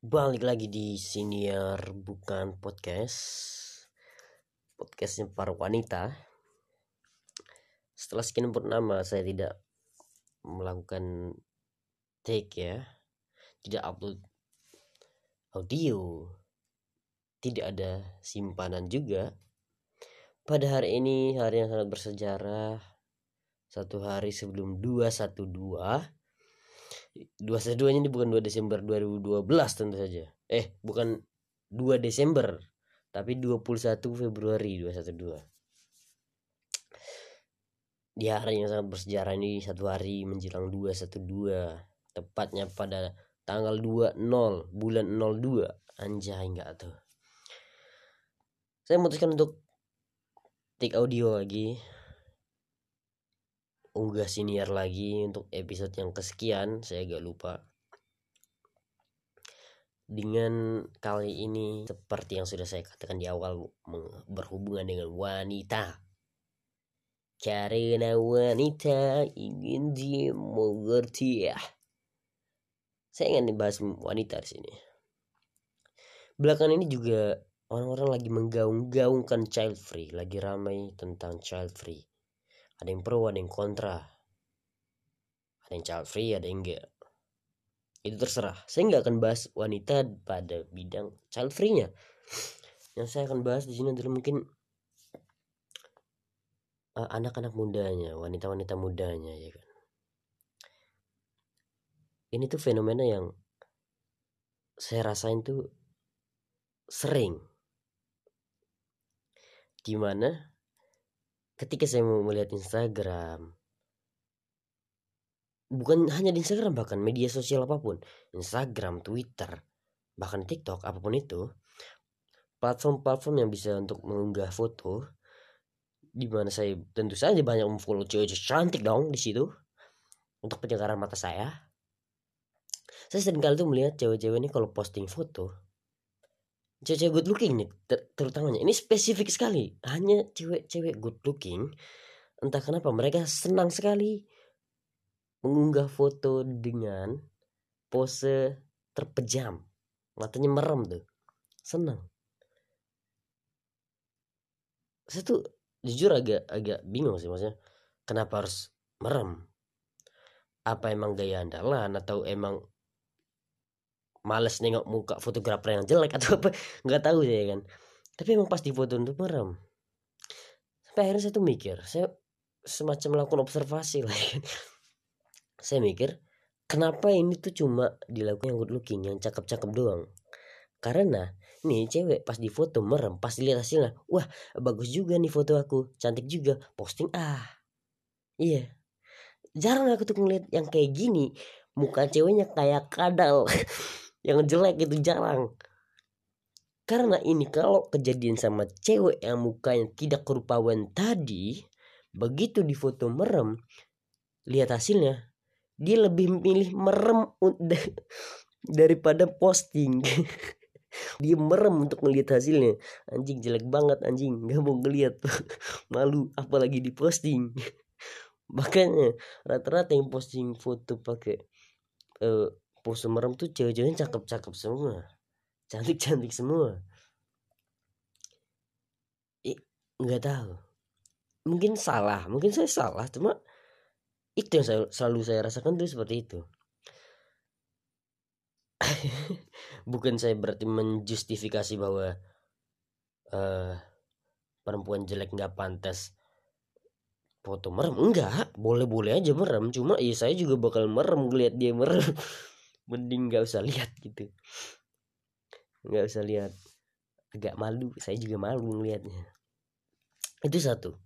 balik lagi di senior bukan podcast. Podcastnya para wanita. Setelah sekian purnama saya tidak melakukan take ya. Tidak upload audio. Tidak ada simpanan juga. Pada hari ini hari yang sangat bersejarah. Satu hari sebelum 212 212 ini bukan 2 Desember 2012 tentu saja. Eh, bukan 2 Desember, tapi 21 Februari 212. Di hari yang sangat bersejarah ini satu hari menjelang 212, tepatnya pada tanggal 20 bulan 02. Anjay enggak tuh. Saya memutuskan untuk take audio lagi unggah senior lagi untuk episode yang kesekian saya agak lupa. Dengan kali ini seperti yang sudah saya katakan di awal berhubungan dengan wanita. Karena wanita ingin dimengerti ya. Saya ingin dibahas wanita di sini. Belakangan ini juga orang-orang lagi menggaung-gaungkan child free lagi ramai tentang child free ada yang pro ada yang kontra. Ada yang child free ada yang enggak. Itu terserah. Saya nggak akan bahas wanita pada bidang child free nya yang saya akan bahas di sini adalah mungkin uh, anak-anak mudanya wanita-wanita mudanya ya kan. Ini tuh fenomena yang saya rasain tuh sering. Di mana ketika saya mau melihat Instagram bukan hanya di Instagram bahkan media sosial apa pun Instagram Twitter bahkan TikTok apa pun itu platform-platform yang bisa untuk mengunggah foto di mana saya tentu saja banyak memfollow cewek-cewek cantik dong di situ untuk pencakaran mata saya saya sering kali tuh melihat cewek-cewek ini kalau posting foto cewek-cewek good looking nih ter terutamanya. Ini spesifik sekali. Hanya cewek-cewek good looking entah kenapa mereka senang sekali mengunggah foto dengan pose terpejam. Matanya merem tuh. Senang. Saya tuh jujur agak agak bingung sih maksudnya. Kenapa harus merem? Apa emang gaya andalan atau emang males nengok muka fotografer yang jelek atau apa nggak tahu saya kan. Tapi emang pasti foto untuk merem sampai akhirnya saya tuh mikir saya semacam melakukan observasi lah kan. Saya mikir kenapa ini tuh cuma dilakukan yang good looking yang cakep-cakep doang? Karena nih cewek pas di foto merem pas dilihat hasilnya wah bagus juga nih foto aku cantik juga posting ah. Iya. Jarang aku tuh ngeliat yang kayak gini muka ceweknya kayak kadal yang jelek itu jarang. Karena ini kalau kejadian sama cewek yang mukanya tidak kerupawan tadi begitu di foto merem lihat hasilnya dia lebih milih merem daripada posting. Dia merem untuk melihat hasilnya. Anjing jelek banget anjing. Nggak mau ngeliat malu apalagi di posting. Makanya rata-rata yang posting foto pakai uh, pose merem tuh cewek-ceweknya cakep-cakep semua. Cantik-cantik semua. Nggak tahu. Mungkin salah mungkin saya salah cuma itu yang saya, selalu saya rasakan tuh seperti itu. Bukan saya berarti menjustifikasi bahwa uh, perempuan jelek nggak pantas foto merem enggak boleh boleh aja merem cuma ya saya juga bakal merem ngeliat dia merem mending nggak usah lihat gitu. Nggak usah lihat. Agak malu. Saya juga malu ngelihatnya. Itu satu.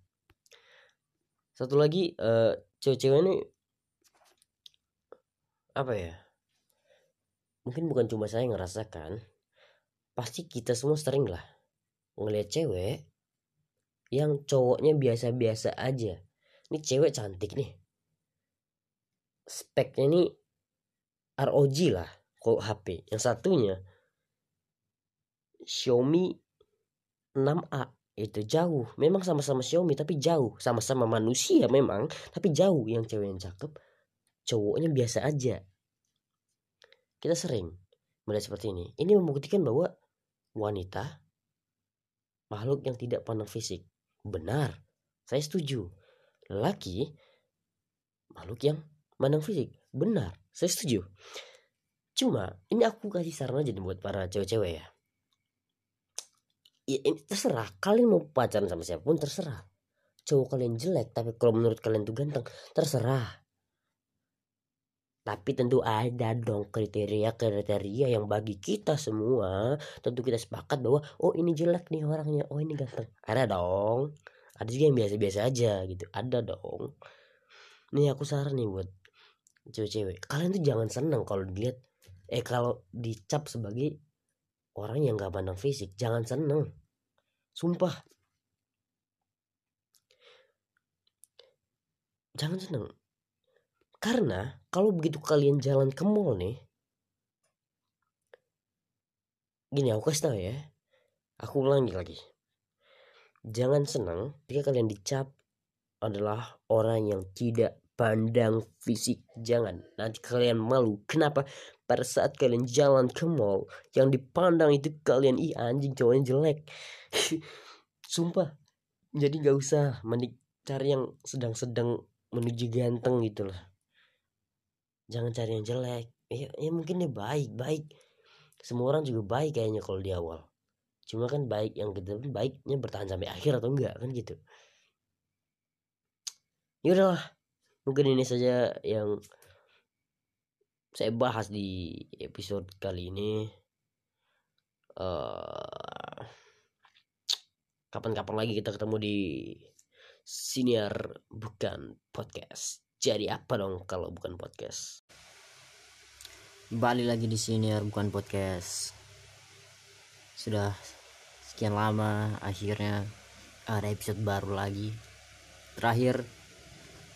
Satu lagi uh, cewek-cewek ini apa ya? Mungkin bukan cuma saya ngerasakan pasti kita semua sering lah ngelihat cewek yang cowoknya biasa-biasa aja. Ini cewek cantik nih. Speknya ini ROG lah kok HP yang satunya Xiaomi 6A itu jauh. Memang sama-sama Xiaomi tapi jauh. Sama-sama manusia memang tapi jauh yang cewek yang cakep. Cowoknya biasa aja. Kita sering melihat seperti ini. Ini membuktikan bahwa wanita makhluk yang tidak pandang fisik benar. Saya setuju. Laki makhluk yang pandang fisik benar saya setuju. Cuma ini aku kasih saran aja nih buat para cewek-cewek ya. Ya ini terserah. Kalian mau pacaran sama siapa pun terserah. Cowok kalian jelek tapi kalau menurut kalian tuh ganteng terserah. Tapi tentu ada dong kriteria-kriteria yang bagi kita semua. Tentu kita sepakat bahwa oh ini jelek nih orangnya. Oh ini ganteng. Ada dong. Ada juga yang biasa-biasa aja gitu. Ada dong. Nih aku saran nih buat cewek-cewek. Kalian tuh jangan seneng kalau dilihat eh kalau dicap sebagai orang yang gak pandang fisik. Jangan seneng. Sumpah. Jangan seneng. Karena kalau begitu kalian jalan ke mall nih gini aku kasih tau ya. Aku ulangi lagi. Jangan senang jika kalian dicap adalah orang yang tidak pandang fisik jangan. Nanti kalian malu. Kenapa? Pada saat kalian jalan ke mall yang dipandang itu kalian ih anjing cowoknya jelek. Sumpah. Jadi gak usah menik cari yang sedang-sedang menuju ganteng gitu lah. Jangan cari yang jelek. Ya, ya mungkin dia baik baik. Semua orang juga baik kayaknya kalau di awal. Cuma kan baik yang kita baiknya bertahan sampai akhir atau enggak kan gitu. Ya udahlah mungkin ini saja yang saya bahas di episode kali ini. Uh, kapan-kapan lagi kita ketemu di siniar bukan podcast. Jadi apa dong kalau bukan podcast? Balik lagi di siniar bukan podcast. Sudah sekian lama akhirnya ada episode baru lagi. Terakhir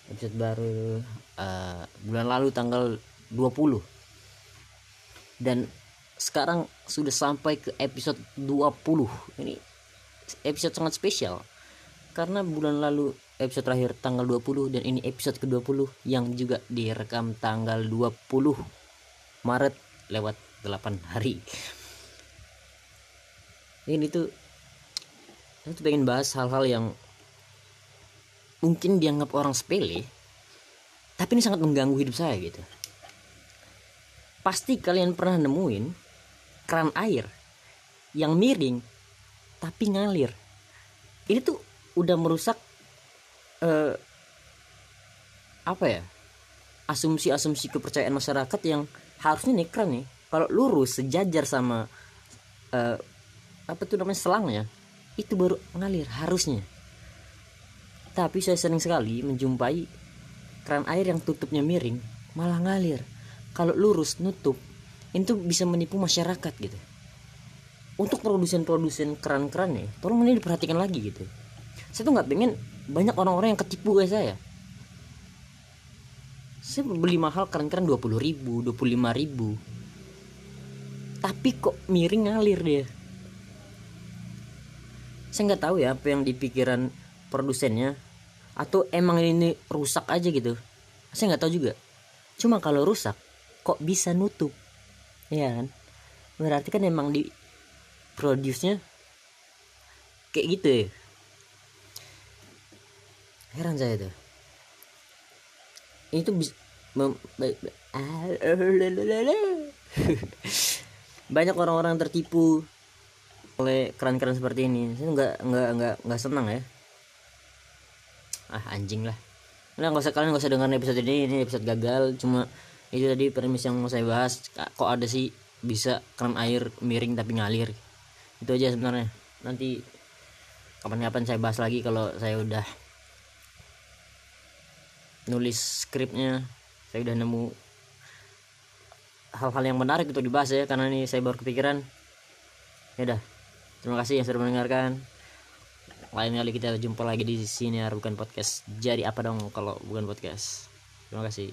episode baru uh, bulan lalu tanggal 20 dan sekarang sudah sampai ke episode 20 ini episode sangat spesial. Karena bulan lalu episode terakhir tanggal 20 dan ini episode ke-20 yang juga direkam tanggal 20 Maret lewat 8 hari. Ini tuh saya tuh pengen bahas hal-hal yang mungkin dianggap orang sepele tapi ini sangat mengganggu hidup saya gitu. Pasti kalian pernah nemuin keran air yang miring tapi ngalir. Ini tuh udah merusak uh, apa ya asumsi-asumsi kepercayaan masyarakat yang harusnya nih keren nih. Kalau lurus sejajar sama uh, apa tuh namanya selangnya itu baru ngalir harusnya tapi saya sering sekali menjumpai keran air yang tutupnya miring malah ngalir. Kalau lurus nutup itu bisa menipu masyarakat gitu. Untuk produsen-produsen keran-keran nih, tolong ini diperhatikan lagi gitu. Saya tuh nggak pengen banyak orang-orang yang ketipu kayak saya. Saya beli mahal keran-keran 20 ribu, 25 ribu. Tapi kok miring ngalir dia. Saya nggak tahu ya apa yang dipikiran produsennya atau emang ini rusak aja gitu? Saya nggak tahu juga. Cuma kalau rusak kok bisa nutup? Ya kan? Berarti kan emang di produce-nya kayak gitu ya? Heran saya tuh. Itu bisa banyak orang-orang tertipu oleh keran-keran seperti ini. Saya nggak nggak nggak nggak senang ya ah anjing lah. Udah nggak usah kalian nggak usah dengar episode ini ini episode gagal. Cuma itu tadi premis yang mau saya bahas. Kok ada sih bisa keran air miring tapi ngalir? Itu aja sebenarnya. Nanti kapan-kapan saya bahas lagi kalau saya udah nulis skripnya. Saya udah nemu hal-hal yang menarik untuk dibahas ya karena ini saya baru kepikiran. Ya udah terima kasih yang sudah mendengarkan lain kali kita jumpa lagi di sini bukan podcast. Jadi apa dong kalau bukan podcast? Terima kasih